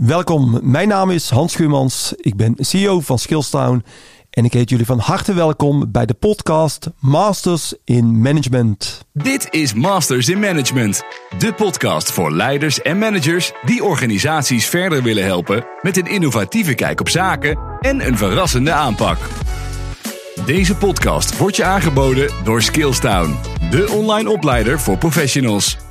Welkom, mijn naam is Hans Schuurmans. Ik ben CEO van Skillstown en ik heet jullie van harte welkom bij de podcast Masters in Management. Dit is Masters in Management, de podcast voor leiders en managers die organisaties verder willen helpen met een innovatieve kijk op zaken en een verrassende aanpak. Deze podcast wordt je aangeboden door Skillstown, de online opleider voor professionals.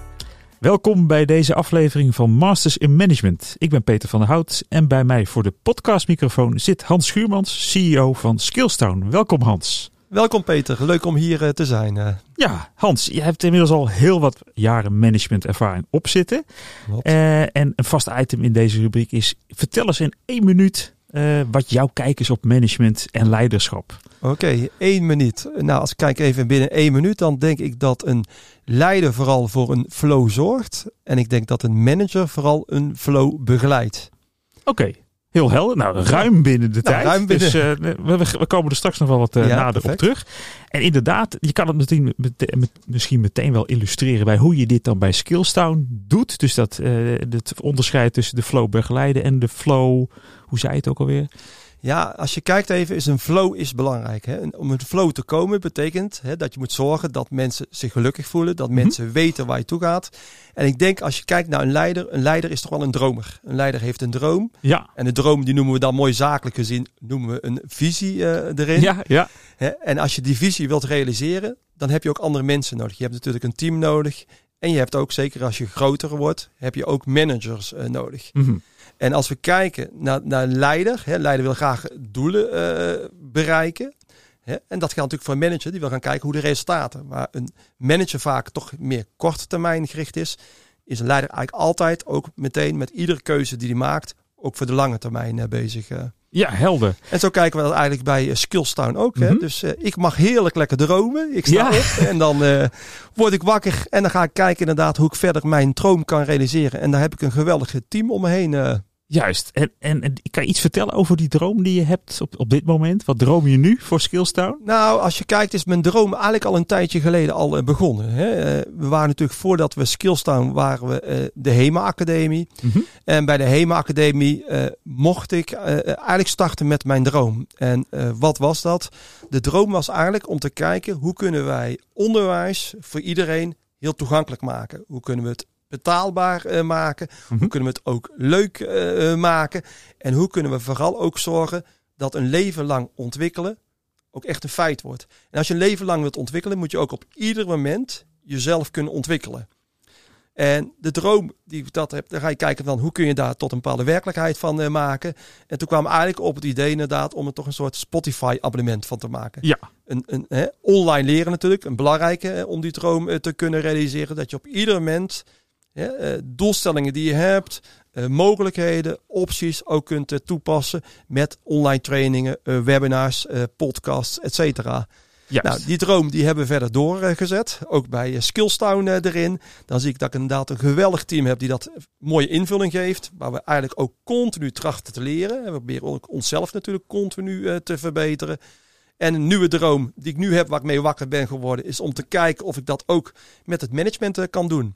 Welkom bij deze aflevering van Masters in Management. Ik ben Peter van der Hout en bij mij voor de podcastmicrofoon zit Hans Schuurmans, CEO van Skillstown. Welkom Hans. Welkom Peter, leuk om hier eh, te zijn. eh. Ja, Hans, je hebt inmiddels al heel wat jaren managementervaring op zitten. Klopt. Eh, en een vast item in deze rubriek is: vertel eens in één minuut eh, wat jouw kijk is op management en leiderschap. Oké, één minuut. Nou, als ik kijk even binnen één minuut, dan denk ik dat een leider vooral voor een flow zorgt. En ik denk dat een manager vooral een flow begeleidt. Oké. Heel helder. Nou, ruim binnen de Nou, tijd. ruim binnen. Dus eh, we, komen er straks nog wel wat eh, Ja, nader op terug. En inderdaad, je kan het meteen, mete- met- misschien meteen wel illustreren bij hoe je dit dan bij Skillstown doet. Dus dat eh, het onderscheid tussen de flow begeleiden en de flow, hoe zei je het ook alweer? Ja, als je kijkt even, is een flow is belangrijk. Hè? En om een flow te komen betekent hè, dat je moet zorgen dat mensen zich gelukkig voelen, dat mensen weten waar je toe gaat. En ik denk als je kijkt naar een leider, een leider is toch wel een dromer. Een leider heeft een droom. Ja, En de droom die noemen we dan mooi zakelijk gezien, noemen we een visie eh, erin. ja, ja. Hè? En als je die visie wilt realiseren, dan heb je ook andere mensen nodig. Je hebt natuurlijk een team nodig. En je hebt ook, zeker als je groter wordt, heb je ook managers eh, nodig. Mhm. En als we kijken naar, naar een leider, hè, leider wil graag doelen eh, bereiken. Hè, en dat geldt natuurlijk voor een manager, die wil gaan kijken hoe de resultaten. Waar een manager vaak toch meer korte termijn gericht is, is een leider eigenlijk altijd ook meteen met iedere keuze die hij maakt, ook voor de lange termijn eh, bezig. Ja helder. En zo kijken we dat eigenlijk bij eh, Skillstown ook. Hè? Mhm. Dus eh, ik mag heerlijk lekker dromen. Ik sta Ja. op en dan eh, word ik wakker en dan ga ik kijken inderdaad hoe ik verder mijn droom kan realiseren. En daar heb ik een geweldig team om me heen. Juist. En, en, en kan je iets vertellen over die droom die je hebt op, op dit moment? Wat droom je nu voor Skillstown? Nou, als je kijkt, is mijn droom eigenlijk al een tijdje geleden al eh, begonnen. Hè? Eh, we waren natuurlijk voordat we Skillstown waren we eh, de HEMA Academie. Mhm. En bij de HEMA Academie mocht ik eigenlijk starten met mijn droom. En wat was dat? De droom was eigenlijk om te kijken hoe kunnen wij onderwijs voor iedereen heel toegankelijk maken. Hoe kunnen we het betaalbaar eh, maken? Mhm. Hoe kunnen we het ook leuk eh, maken? En hoe kunnen we vooral ook zorgen dat een leven lang ontwikkelen ook echt een feit wordt. En als je een leven lang wilt ontwikkelen, moet je ook op ieder moment jezelf kunnen ontwikkelen. En de droom die ik dat heb, dan ga je kijken van hoe kun je daar tot een bepaalde werkelijkheid van eh, maken. En toen kwam eigenlijk op het idee inderdaad om er toch een soort Spotify abonnement van te maken. Ja. Een, een, hè, online leren natuurlijk, een belangrijke eh, om die droom eh, te kunnen realiseren. Dat je op ieder moment hè, eh, doelstellingen die je hebt, eh, mogelijkheden, opties ook kunt eh, toepassen met online trainingen, webinars, podcasts, et cetera. Juist. Nou, die droom die hebben we verder doorgezet. Ook bij Skillstown erin. Dan zie ik dat ik inderdaad een geweldig team heb die dat mooie invulling geeft. Waar we eigenlijk ook continu trachten te leren. En we proberen ook onszelf natuurlijk continu te verbeteren. En een nieuwe droom die ik nu heb, waar ik mee wakker ben geworden, is om te kijken of ik dat ook met het management kan doen.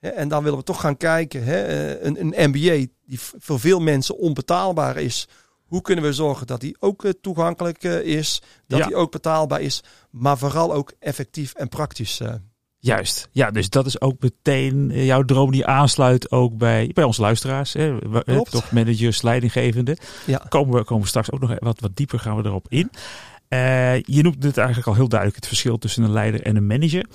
En dan willen we toch gaan kijken. Eh, een, een MBA die voor veel mensen onbetaalbaar is. Hoe kunnen we zorgen dat die ook eh, toegankelijk eh, is, dat Ja. die ook betaalbaar is, maar vooral ook effectief en praktisch. Juist. Ja, dus dat is ook meteen jouw droom die aansluit ook bij, bij onze luisteraars. Hè? We-. Toch managers, leidinggevenden. Ja. Komen we, komen we straks ook nog wat, wat dieper gaan we erop in. Je noemt het eigenlijk al heel duidelijk, het verschil tussen een leider en een manager.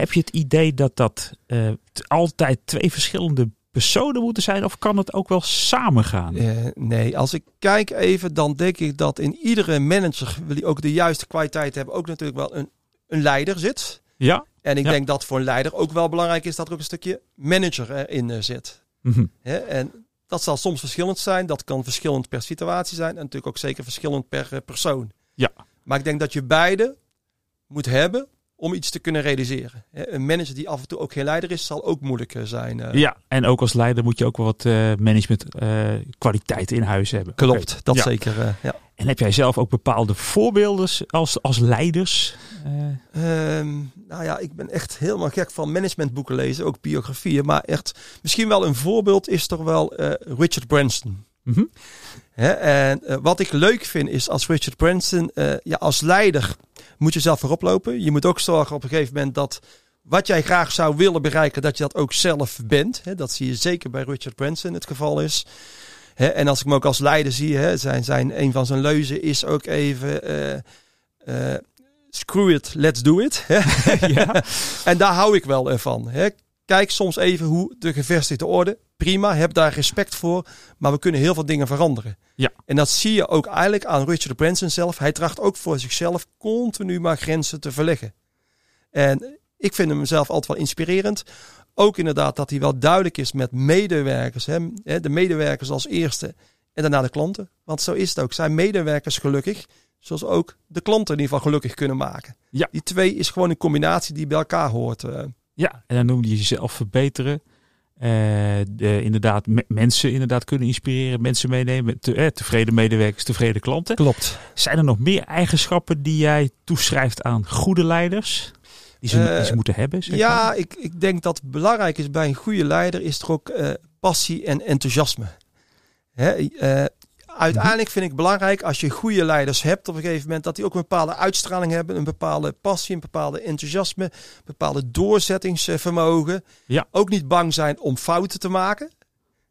Heb je het idee dat dat eh, altijd twee verschillende personen moeten zijn? Of kan het ook wel samengaan? Eh, nee, als ik kijk even, dan denk ik dat in iedere manager, wil die ook de juiste kwaliteit hebben, ook natuurlijk wel een, een leider zit. Ja? En ik Ja. denk dat voor een leider ook wel belangrijk is dat er ook een stukje manager erin eh, zit. Hè? En dat zal soms verschillend zijn. Dat kan verschillend per situatie zijn. En natuurlijk ook zeker verschillend per persoon. Ja. Maar ik denk dat je beide moet hebben om iets te kunnen realiseren. Een manager die af en toe ook geen leider is, zal ook moeilijk eh, zijn. eh. Ja, en ook als leider moet je ook wel wat eh, management kwaliteiten in huis hebben. Klopt, dat Ja. zeker. ja. En heb jij zelf ook bepaalde voorbeelden als, als leiders? Eh, Ehm, nou ja, ik ben echt helemaal gek van managementboeken lezen, ook biografieën. Maar echt, misschien wel een voorbeeld is toch wel Richard Branson. Mhm. En eh, wat ik leuk vind is als Richard Branson, eh, ja, als leider moet je zelf voorop lopen. Je moet ook zorgen op een gegeven moment dat wat jij graag zou willen bereiken, dat je dat ook zelf bent. Dat zie je zeker bij Richard Branson het geval is. En als ik hem ook als leider zie, hè, zijn, zijn, een van zijn leuzen is ook even... eh, screw it, let's do it. En daar hou ik wel van. Kijk soms even hoe de gevestigde orde. Prima, heb daar respect voor. Maar we kunnen heel veel dingen veranderen. Ja. En dat zie je ook eigenlijk aan Richard Branson zelf. Hij tracht ook voor zichzelf continu maar grenzen te verleggen. En ik vind hem zelf altijd wel inspirerend. Ook inderdaad dat hij wel duidelijk is met medewerkers. Hè. De medewerkers als eerste en daarna de klanten. Want zo is het ook. Zijn medewerkers gelukkig, zoals ook de klanten in ieder geval gelukkig kunnen maken. Ja. Die twee is gewoon een combinatie die bij elkaar hoort. eh. ja, en dan noem je jezelf verbeteren. Eh, de, inderdaad, me- mensen inderdaad kunnen inspireren, mensen meenemen. Te, eh, tevreden medewerkers, tevreden klanten. Klopt. Zijn er nog meer eigenschappen die jij toeschrijft aan goede leiders? Die ze, Eh, die ze moeten hebben? zeg maar? Ja, ik, ik denk dat belangrijk is bij een goede leider is er ook passie en enthousiasme. Hè, uiteindelijk vind ik belangrijk als je goede leiders hebt op een gegeven moment dat die ook een bepaalde uitstraling hebben, een bepaalde passie, een bepaalde enthousiasme, een bepaalde doorzettingsvermogen. Ja. Ook niet bang zijn om fouten te maken.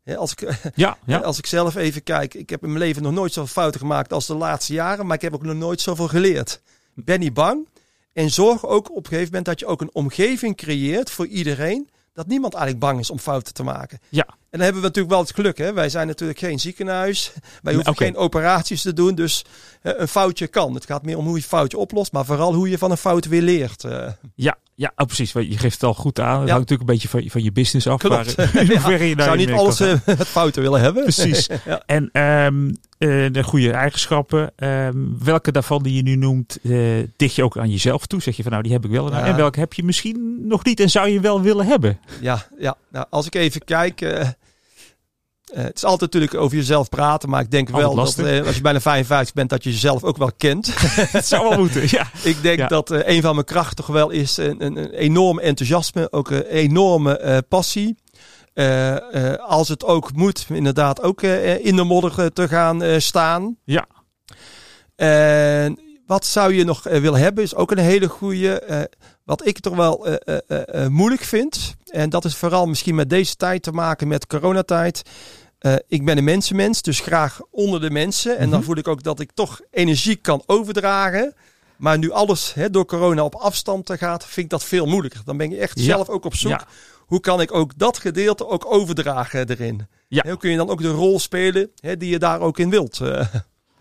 Hè, als ik, Ja, ja. Als ik zelf even kijk, ik heb in mijn leven nog nooit zoveel fouten gemaakt als de laatste jaren, maar ik heb ook nog nooit zoveel geleerd. Ben niet bang en zorg ook op een gegeven moment dat je ook een omgeving creëert voor iedereen, dat niemand eigenlijk bang is om fouten te maken. Ja. En dan hebben we natuurlijk wel het geluk, hè? wij zijn natuurlijk geen ziekenhuis, wij hoeven geen operaties te doen, dus eh, een foutje kan. Het gaat meer om hoe je het foutje oplost, maar vooral hoe je van een fout weer leert. eh. Ja, ja oh, precies. Je geeft het al goed aan. Het Ja. hangt natuurlijk een beetje van, van je business af. Klopt. Hoeverre je zou niet alles eh, met fouten willen hebben. Precies. Ja. En ehm, eh, de goede eigenschappen, ehm, welke daarvan die je nu noemt, dicht je ook aan jezelf toe? Zeg je van nou, die heb ik wel. En welke heb je misschien nog niet en zou je wel willen hebben? Ja, ja. Nou, als ik even kijk. Eh, het is altijd natuurlijk over jezelf praten, maar ik denk Altijd wel dat eh, als je bijna 55 bent, dat je jezelf ook wel kent. Het zou wel moeten, ja. ik denk Ja. dat eh, een van mijn krachten toch wel is een, een, een enorm enthousiasme, ook een enorme passie. Als het ook moet, inderdaad ook in de modder te gaan staan. Ja. En wat zou je nog willen hebben, is ook een hele goede. wat ik toch wel moeilijk vind. En dat is vooral misschien met deze tijd te maken met coronatijd. Eh, ik ben een mensenmens, dus graag onder de mensen. En dan Mhm. voel ik ook dat ik toch energie kan overdragen. Maar nu alles door corona op afstand gaat, vind ik dat veel moeilijker. Dan ben je echt Ja. zelf ook op zoek. Ja. Hoe kan ik ook dat gedeelte ook overdragen erin? Ja. Hoe kun je dan ook de rol spelen die je daar ook in wilt? eh.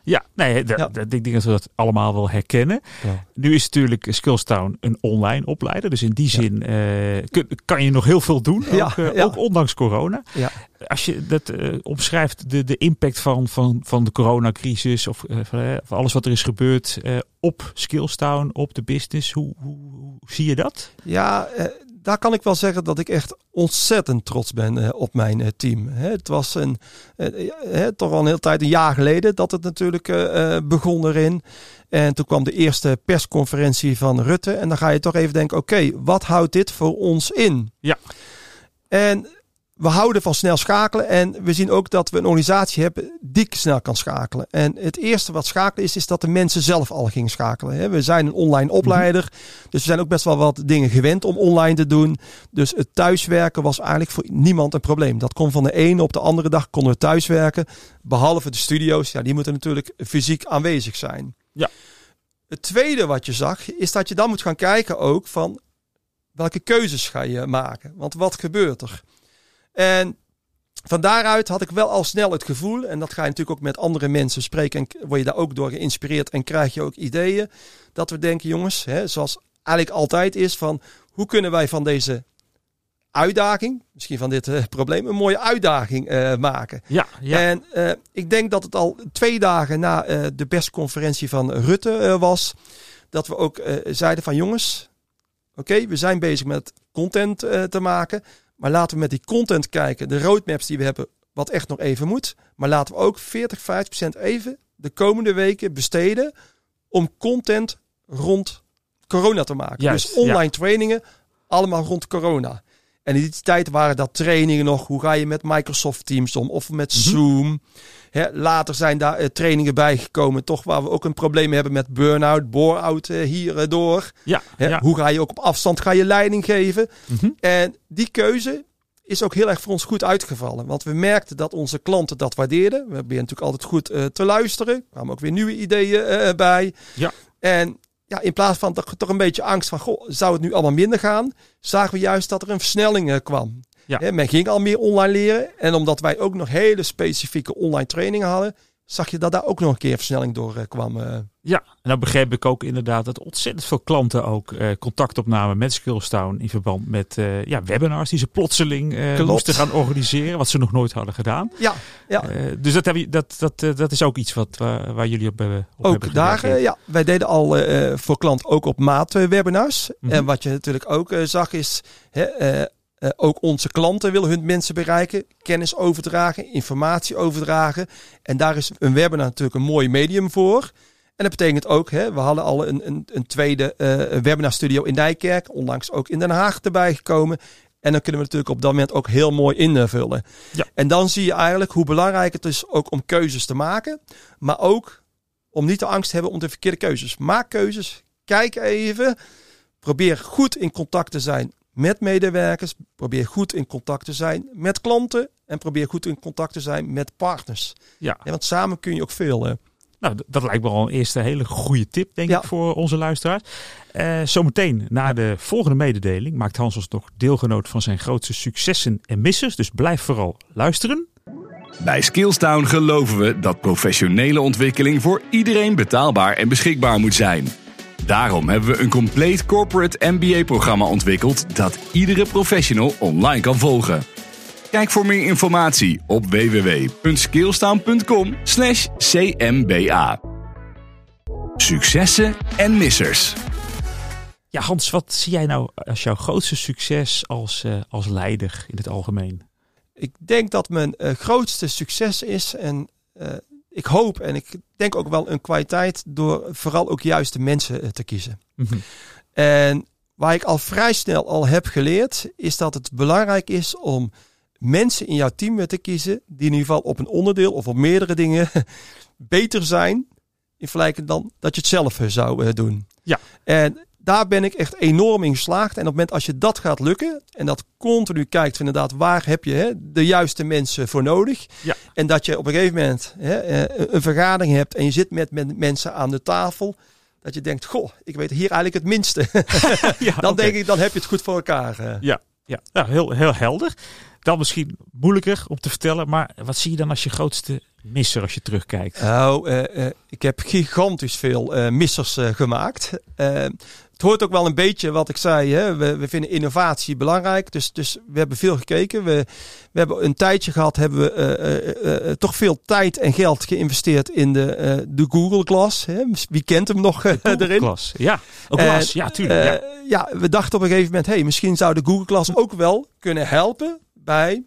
Ja, nee, dat, Ja. ik denk dat we dat allemaal wel herkennen. Ja. Nu is natuurlijk Skillstown een online opleider. Dus in die zin eh, kun- kan je nog heel veel doen. Ook, eh, ook ondanks corona. Ja. Als je dat eh, omschrijft, de, de impact van, van, van de coronacrisis of van, alles wat er is gebeurd op Skillstown, op de business. Hoe, hoe, hoe zie je dat? Ja, daar kan ik wel zeggen dat ik echt ontzettend trots ben eh, op mijn eh, team. Het was een, eh, toch al een hele tijd, een jaar geleden, dat het natuurlijk begon erin. En toen kwam de eerste persconferentie van Rutte. En dan ga je toch even denken, oké, wat houdt dit voor ons in? Ja. En we houden van snel schakelen. En we zien ook dat we een organisatie hebben die snel kan schakelen. En het eerste wat schakelen is, is dat de mensen zelf al gingen schakelen. We zijn een online opleider. Dus we zijn ook best wel wat dingen gewend om online te doen. Dus het thuiswerken was eigenlijk voor niemand een probleem. Dat kon van de ene op de andere dag konden we thuiswerken. Behalve de studio's, ja, die moeten natuurlijk fysiek aanwezig zijn. Ja. Het tweede wat je zag, is dat je dan moet gaan kijken ook van welke keuzes ga je maken. Want wat gebeurt er? En van daaruit had ik wel al snel het gevoel, en dat ga je natuurlijk ook met andere mensen spreken, en word je daar ook door geïnspireerd en krijg je ook ideeën, dat we denken, jongens, hè, zoals eigenlijk altijd is, van hoe kunnen wij van deze uitdaging, misschien van dit eh, probleem, een mooie uitdaging eh, maken. Ja, ja. En eh, ik denk dat het al twee dagen na de persconferentie van Rutte was, dat we ook zeiden van jongens, oké, we zijn bezig met content te maken. Maar laten we met die content kijken, de roadmaps die we hebben, wat echt nog even moet. Maar laten we ook 40, 50% even de komende weken besteden om content rond corona te maken. Juist, dus online trainingen, allemaal rond corona. En in die tijd waren dat trainingen nog. Hoe ga je met Microsoft Teams om? Of met Mhm. Zoom? Hè, later zijn daar eh, trainingen bijgekomen. Toch waar we ook een probleem hebben met burn-out, bore-out eh, hierdoor. Ja. Hoe ga je ook op afstand ga je leiding geven? Mhm. En die keuze is ook heel erg voor ons goed uitgevallen. Want we merkten dat onze klanten dat waardeerden. We hebben natuurlijk altijd goed eh, te luisteren. Er kwamen ook weer nieuwe ideeën bij. Ja. En ja, in plaats van toch, toch een beetje angst van, goh, zou het nu allemaal minder gaan? Zagen we juist dat er een versnelling eh, kwam. Ja. Men ging al meer online leren. En omdat wij ook nog hele specifieke online trainingen hadden, zag je dat daar ook nog een keer versnelling door eh, kwam. Ja, en dan begreep ik ook inderdaad dat ontzettend veel klanten ook eh, contact opnamen met Skillstown in verband met eh, ja, webinars die ze plotseling Klopt. moesten gaan organiseren, wat ze nog nooit hadden gedaan. ja, ja. Dus dat, heb je, dat, dat, dat is ook iets wat, waar, waar jullie op, hebben op hebben Ook daar, eh, ja, wij deden al voor klant ook op maat webinars. Mhm. En wat je natuurlijk ook zag is, hè, ook onze klanten willen hun mensen bereiken, kennis overdragen, informatie overdragen. En daar is een webinar natuurlijk een mooi medium voor. En dat betekent ook, hè, we hadden al een, een, een tweede eh webinarstudio in Nijkerk, onlangs ook in Den Haag erbij gekomen. En dan kunnen we natuurlijk op dat moment ook heel mooi invullen. Ja. En dan zie je eigenlijk hoe belangrijk het is ook om keuzes te maken. Maar ook om niet de angst te hebben om de verkeerde keuzes. Maak keuzes. Kijk even. Probeer goed in contact te zijn met medewerkers. Probeer goed in contact te zijn met klanten. En probeer goed in contact te zijn met partners. Ja. Ja, want samen kun je ook veel. eh. Nou, dat lijkt me al een eerste hele goede tip, denk Ja. ik, voor onze luisteraars. Eh, zometeen, na de volgende mededeling, maakt Hans ons nog deelgenoot van zijn grootste successen en missers. Dus blijf vooral luisteren. Bij Skillstown geloven we dat professionele ontwikkeling voor iedereen betaalbaar en beschikbaar moet zijn. Daarom hebben we een compleet corporate MBA-programma ontwikkeld dat iedere professional online kan volgen. Kijk voor meer informatie op www.skillstown.com/cmba. Successen en missers. Ja, Hans, wat zie jij nou als jouw grootste succes als, eh, als leider in het algemeen? Ik denk dat mijn eh, grootste succes is. En eh, ik hoop en ik denk ook wel een kwaliteit door vooral ook juist de mensen te kiezen. Mhm. En waar ik al vrij snel al heb geleerd, is dat het belangrijk is om mensen in jouw team te kiezen die in ieder geval op een onderdeel of op meerdere dingen beter zijn in vergelijking dan dat je het zelf eh, zou eh, doen. Ja. En daar ben ik echt enorm in geslaagd. En op het moment als je dat gaat lukken en dat continu kijkt van inderdaad waar heb je hè, de juiste mensen voor nodig. Ja. En dat je op een gegeven moment hè, eh, een- vergadering hebt en je zit met, met mensen aan de tafel. Dat je denkt, goh, ik weet hier eigenlijk het minste. ja, Dan denk ik, dan heb je het goed voor elkaar. Ja, ja. ja heel, heel helder. Dan misschien moeilijker om te vertellen, maar wat zie je dan als je grootste misser als je terugkijkt? Nou, eh, eh, ik heb gigantisch veel eh, missers gemaakt. Het hoort ook wel een beetje wat ik zei. Hè? We, we vinden innovatie belangrijk. Dus, dus we hebben veel gekeken. We, we hebben een tijdje gehad, hebben we toch veel tijd en geld geïnvesteerd in de, de Google Glass. Hè? Wie kent hem nog eh, erin? Klas. Ja. Ja, tuurlijk. ja. Ja, we dachten op een gegeven moment, hey, misschien zou de Google Class ook wel kunnen helpen bij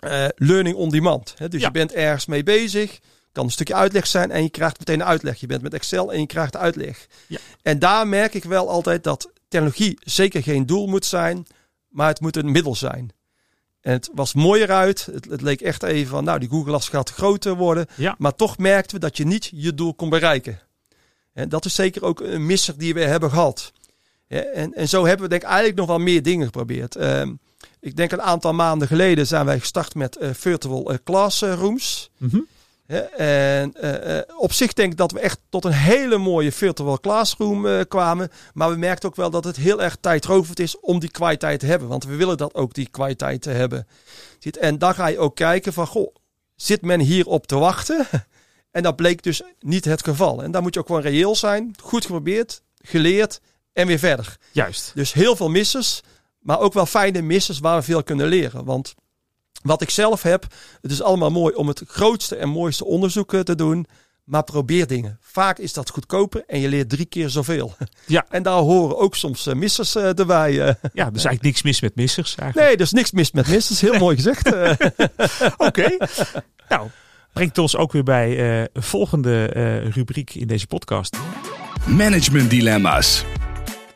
eh, learning on demand. Hè? Dus Ja. je bent ergens mee bezig, kan een stukje uitleg zijn en je krijgt meteen een uitleg. Je bent met Excel en je krijgt de uitleg. Ja. En daar merk ik wel altijd dat technologie zeker geen doel moet zijn, maar het moet een middel zijn. En het was mooier uit. Het, het leek echt even van, nou, die Google Glass gaat groter worden. Ja. Maar toch merkten we dat je niet je doel kon bereiken. En dat is zeker ook een misser die we hebben gehad. Ja, en, en zo hebben we denk ik eigenlijk nog wel meer dingen geprobeerd. Ehm, ik denk een aantal maanden geleden zijn wij gestart met eh, virtual eh, classrooms. Mhm. Ja, en eh, eh, op zich denk ik dat we echt tot een hele mooie virtual classroom eh, kwamen. Maar we merkten ook wel dat het heel erg tijdrovend is om die kwaliteit te hebben. Want we willen dat ook die kwaliteit te hebben. En dan ga je ook kijken van, goh, zit men hierop te wachten? En dat bleek dus niet het geval. En daar moet je ook gewoon reëel zijn. Goed geprobeerd, geleerd en weer verder. Juist. Dus heel veel missers, maar ook wel fijne missers waar we veel kunnen leren. Want wat ik zelf heb, het is allemaal mooi om het grootste en mooiste onderzoek te doen. Maar probeer dingen. Vaak is dat goedkoper en je leert drie keer zoveel. Ja. En daar horen ook soms eh, missers erbij. eh. Ja, er is eigenlijk niks mis met missers. Eigenlijk. Nee, er is niks mis met missers. Heel mooi gezegd. eh. Oké. nou, brengt ons ook weer bij eh, een volgende eh, rubriek in deze podcast. Management dilemma's.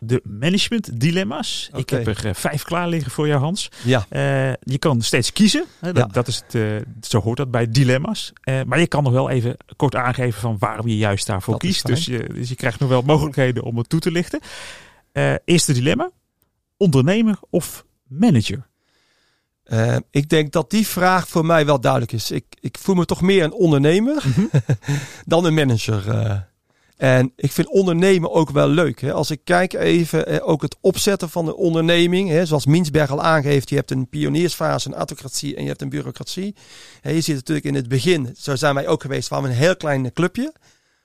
De management dilemma's. Ik heb er eh, vijf klaar liggen voor jou, Hans. ja. Eh, je kan steeds kiezen. Hè, dat, Ja. dat is het, eh, zo hoort dat bij dilemma's. Maar je kan nog wel even kort aangeven van waarom je juist daarvoor Dat kiest. Dus je, dus je krijgt nog wel mogelijkheden om het toe te lichten. Eerste dilemma. Ondernemer of manager? Ik denk dat die vraag voor mij wel duidelijk is. Ik, ik voel me toch meer een ondernemer dan een manager. En ik vind ondernemen ook wel leuk. Hè. Als ik kijk even, eh, ook het opzetten van de onderneming. Hè, zoals Minsberg al aangeeft, je hebt een pioniersfase, een autocratie en je hebt een bureaucratie. Je ziet natuurlijk in het begin, zo zijn wij ook geweest, waren we een heel klein clubje.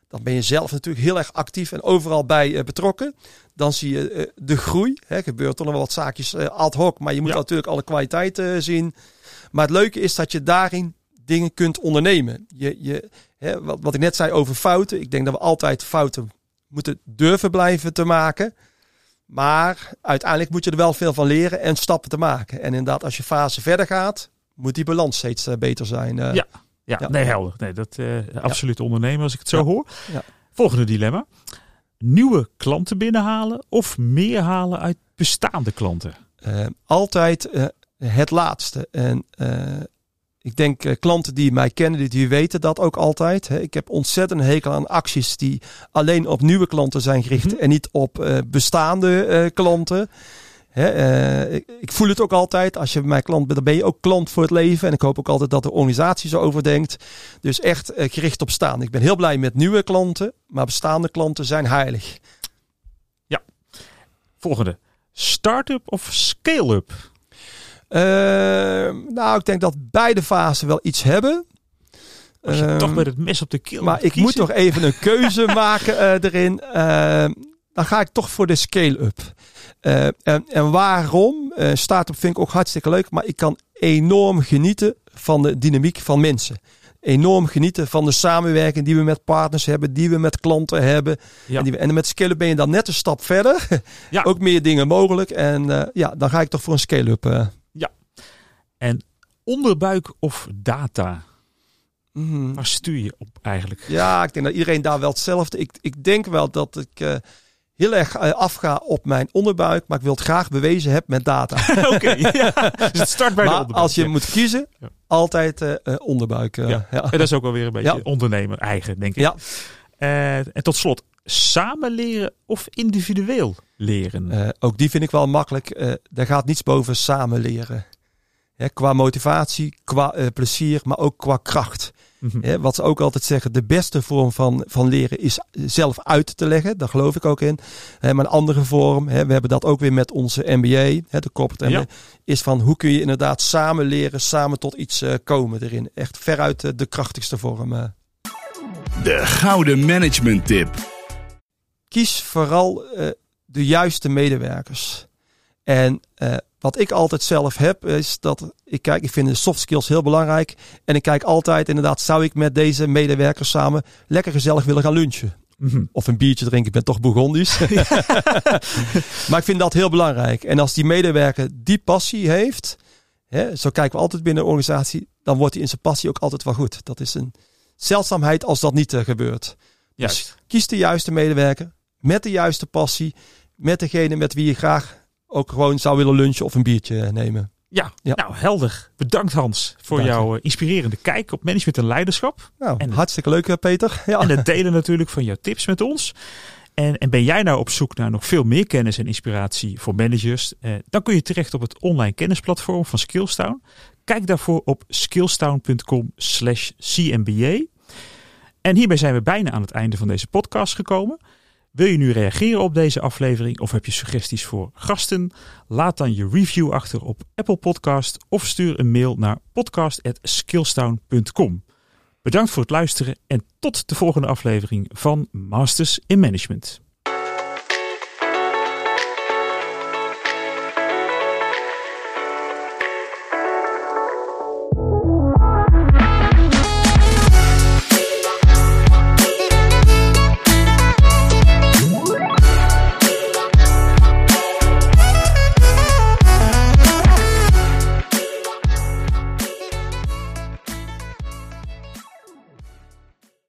Dan ben je zelf natuurlijk heel erg actief en overal bij eh, betrokken. Dan zie je eh, de groei. Hè, gebeurt er nog wel wat zaakjes ad hoc, maar je moet Ja. natuurlijk alle kwaliteit eh, zien. Maar het leuke is dat je daarin dingen kunt ondernemen. Je, je, hè, wat, wat ik net zei over fouten. Ik denk dat we altijd fouten moeten durven blijven te maken. Maar uiteindelijk moet je er wel veel van leren en stappen te maken. En inderdaad, als je fase verder gaat, moet die balans steeds eh, beter zijn. eh. Ja. Ja, Ja. nee, helder. Nee, dat eh absoluut ondernemen als ik het zo Ja. hoor. Ja. Volgende dilemma. Nieuwe klanten binnenhalen of meer halen uit bestaande klanten? Altijd het laatste. En ik denk eh, klanten die mij kennen, die, die weten dat ook altijd. Hè. Ik heb ontzettend hekel aan acties die alleen op nieuwe klanten zijn gericht Mhm. en niet op eh, bestaande eh, klanten. Hè, ik, ik voel het ook altijd. Als je bij mij klant bent, dan ben je ook klant voor het leven. En ik hoop ook altijd dat de organisatie zo overdenkt. Dus echt gericht op staan. Ik ben heel blij met nieuwe klanten, maar bestaande klanten zijn heilig. Volgende. Start-up of scale-up? Eh, nou, ik denk dat beide fasen wel iets hebben. Als je Ehm, toch met het mes op de keel maar ik moet toch even een keuze maken eh, erin. Eh, dan ga ik toch voor de scale-up. Eh, en, en waarom? Eh Start-up vind ik ook hartstikke leuk, maar ik kan enorm genieten van de dynamiek van mensen. Enorm genieten van de samenwerking die we met partners hebben, die we met klanten hebben. Ja. En, die we, en met scale-up ben je dan net een stap verder. Ja. ook meer dingen mogelijk. En ja, dan ga ik toch voor een scale-up. eh. En onderbuik of data? Mhm. Waar stuur je op eigenlijk? Ja, ik denk dat iedereen daar wel hetzelfde. Ik, ik denk wel dat ik eh, heel erg eh, afga op mijn onderbuik, maar ik wil het graag bewezen hebben met data. Oké, ja. Dus het start bij de onderbuik. als je ja. moet kiezen, Ja. altijd eh, onderbuik. Ja. En dat is ook wel weer een beetje ondernemer eigen, denk ik. Ja. En tot slot, samen leren of individueel leren? Ook die vind ik wel makkelijk. Daar gaat niets boven samen leren. Hè, qua motivatie, qua eh, plezier, maar ook qua kracht. Mhm. Hè, wat ze ook altijd zeggen, de beste vorm van, van leren is zelf uit te leggen. Daar geloof ik ook in. Hè, maar een andere vorm, hè, we hebben dat ook weer met onze MBA, hè, de corporate Ja. Is van hoe kun je inderdaad samen leren, samen tot iets eh, komen erin. Echt veruit eh, de krachtigste vorm. eh. De gouden management tip. kies vooral eh, de juiste medewerkers. En eh, wat ik altijd zelf heb, is dat ik kijk, ik vind de soft skills heel belangrijk. En ik kijk altijd, inderdaad, zou ik met deze medewerkers samen lekker gezellig willen gaan lunchen? Mhm. Of een biertje drinken, ik ben toch Bourgondisch. maar ik vind dat heel belangrijk. En als die medewerker die passie heeft, hè, zo kijken we altijd binnen een organisatie, dan wordt hij in zijn passie ook altijd wel goed. Dat is een zeldzaamheid als dat niet eh, gebeurt. Juist. Kies de juiste medewerker met de juiste passie, met degene met wie je graag ook gewoon zou willen lunchen of een biertje nemen. Ja, Ja. nou helder. Bedankt Hans voor jouw eh, inspirerende kijk op management en leiderschap. Nou, En- hartstikke leuk eh, Peter. Ja. En het delen natuurlijk van jouw tips met ons. En, en ben jij nou op zoek naar nog veel meer kennis en inspiratie voor managers? Eh, dan kun je terecht op het online kennisplatform van Skillstown. Kijk daarvoor op skillstown.com slash cmba. En hierbij zijn we bijna aan het einde van deze podcast gekomen. Wil je nu reageren op deze aflevering of heb je suggesties voor gasten? Laat dan je review achter op Apple Podcast of stuur een mail naar podcast@skillstown.com. Bedankt voor het luisteren en tot de volgende aflevering van Masters in Management.